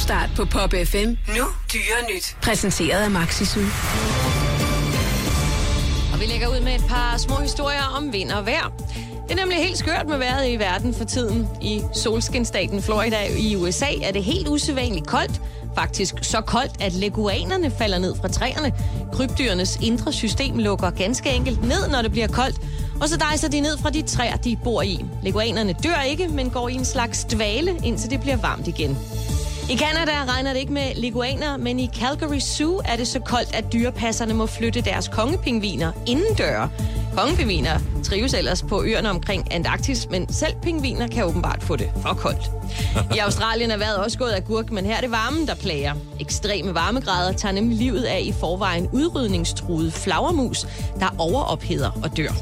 Topstart på Pop FM. Nu dyre nyt. Præsenteret af Maxisu. Og vi lægger ud med et par små historier om vind og vejr. Det er nemlig helt skørt med vejret i verden for tiden. I solskinstaten Florida i USA er det helt usædvanligt koldt. Faktisk så koldt, at leguanerne falder ned fra træerne. Krybdyrenes indre system lukker ganske enkelt ned, når det bliver koldt. Og så dejser de ned fra de træer, de bor i. Leguanerne dør ikke, men går i en slags dvale, indtil det bliver varmt igen. I Canada regner det ikke med leguaner, men i Calgary Zoo er det så koldt, at dyrepasserne må flytte deres kongepingviner indendør. Kongepingviner trives ellers på øerne omkring Antarktis, men selv pingviner kan åbenbart få det for koldt. I Australien er vejret også gået af gurk, men her er det varmen, der plager. Ekstreme varmegrader tager nemlig livet af i forvejen udrydningstruede flagermus, der overopheder og dør.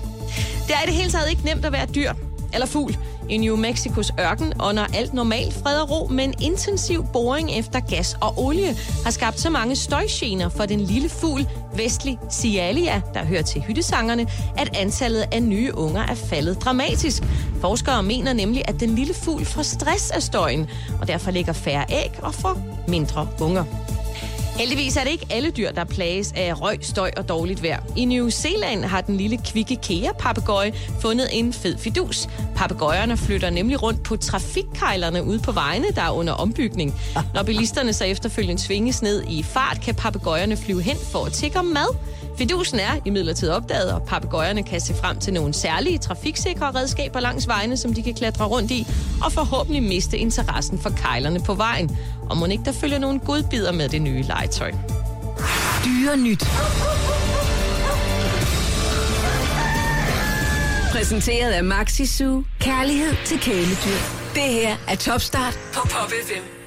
Det er i det hele taget ikke nemt at være dyr eller fugl i New Mexicos ørken under alt normalt fred og ro, men intensiv boring efter gas og olie har skabt så mange støjgener for den lille fugl vestlig Cialia, der hører til hyttesangerne, at antallet af nye unger er faldet dramatisk. Forskere mener nemlig, at den lille fugl får stress af støjen, og derfor lægger færre æg og får mindre unger. Heldigvis er det ikke alle dyr, der plages af røg, støj og dårligt vejr. I New Zealand har den lille kvikke kea papegøje fundet en fed fidus. Papegøjerne flytter nemlig rundt på trafikkejlerne ude på vejene, der er under ombygning. Når bilisterne så efterfølgende svinges ned i fart, kan papegøjerne flyve hen for at tikke om mad. Fidusen er imidlertid opdaget, og papegøjerne kan se frem til nogle særlige trafiksikre redskaber langs vejene, som de kan klatre rundt i, og forhåbentlig miste interessen for kejlerne på vejen. Og må ikke der følger nogle godbider med det nye legetøj. Dyre nyt. Præsenteret af Maxisu. Kærlighed til kæledyr. Det her er Topstart på Pop FM.